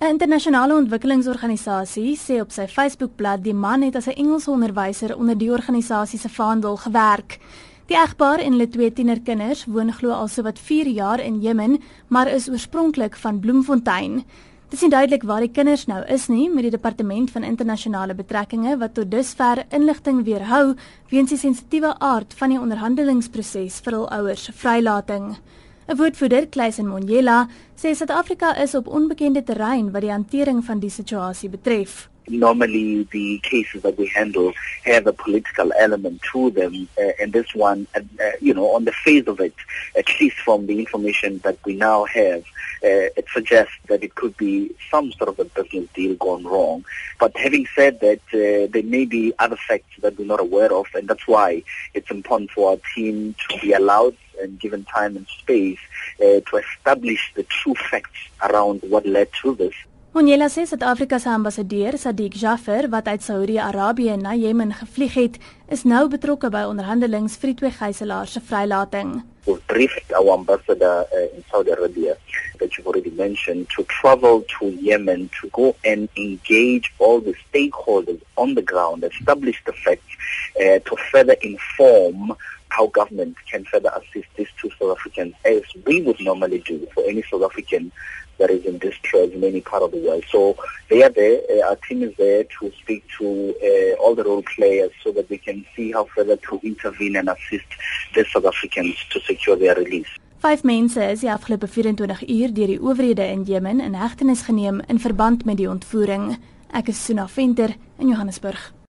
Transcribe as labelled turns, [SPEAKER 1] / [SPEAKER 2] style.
[SPEAKER 1] 'n Internasionale ontwikkelingsorganisasie sê op sy Facebookblad die man het as 'n Engelse onderwyser onder die organisasie se vaandel gewerk. Die egpaar en hulle twee tienerkinders woon glo al sowat 4 jaar in Jemen, maar is oorspronklik van Bloemfontein. Dit is nie duidelik waar die kinders nou is nie met die departement van internasionale betrekkinge wat tot dusver inligting weerhou weens die sensitiewe aard van die onderhandelingsproses vir hul ouers se vrylating. 'n Woordvoerder, Kleisen Monjela, sê Suid-Afrika is op onbekende terrein wat die hantering van die situasie betref.
[SPEAKER 2] Normally the cases that we handle have a political element to them, uh, and this one, uh, uh, you know, on the face of it, at least from the information that we now have, uh, it suggests that it could be some sort of a business deal gone wrong. But having said that, uh, there may be other facts that we're not aware of, and that's why it's important for our team to be allowed and given time and space uh, to establish the true facts around what led to this.
[SPEAKER 1] Onyela sê Suid-Afrika se ambassadeur, Sadiq Jaffer, wat uit Saudi-Arabië na Jemen gevlieg het, is nou betrokke by onderhandelinge vir die twee gijslaers se vrylating.
[SPEAKER 2] We briefed our ambassador uh, in Saudi Arabia that you've already mentioned to travel to Yemen to go and engage all the stakeholders on the ground, establish the facts uh, to further inform how government can further assist these two South Africans as we would normally do for any South African that is in distress in any part of the world. So they are there. Uh, our team is there to speak to uh, all the role players so that we can see how further to intervene and assist the South Africans to secure their release.
[SPEAKER 1] Vyf mense is die afgelope 24 uur deur die owerhede in Jemen in hegtenis geneem in verband met die ontvoering. Ek is Suna Venter in Johannesburg.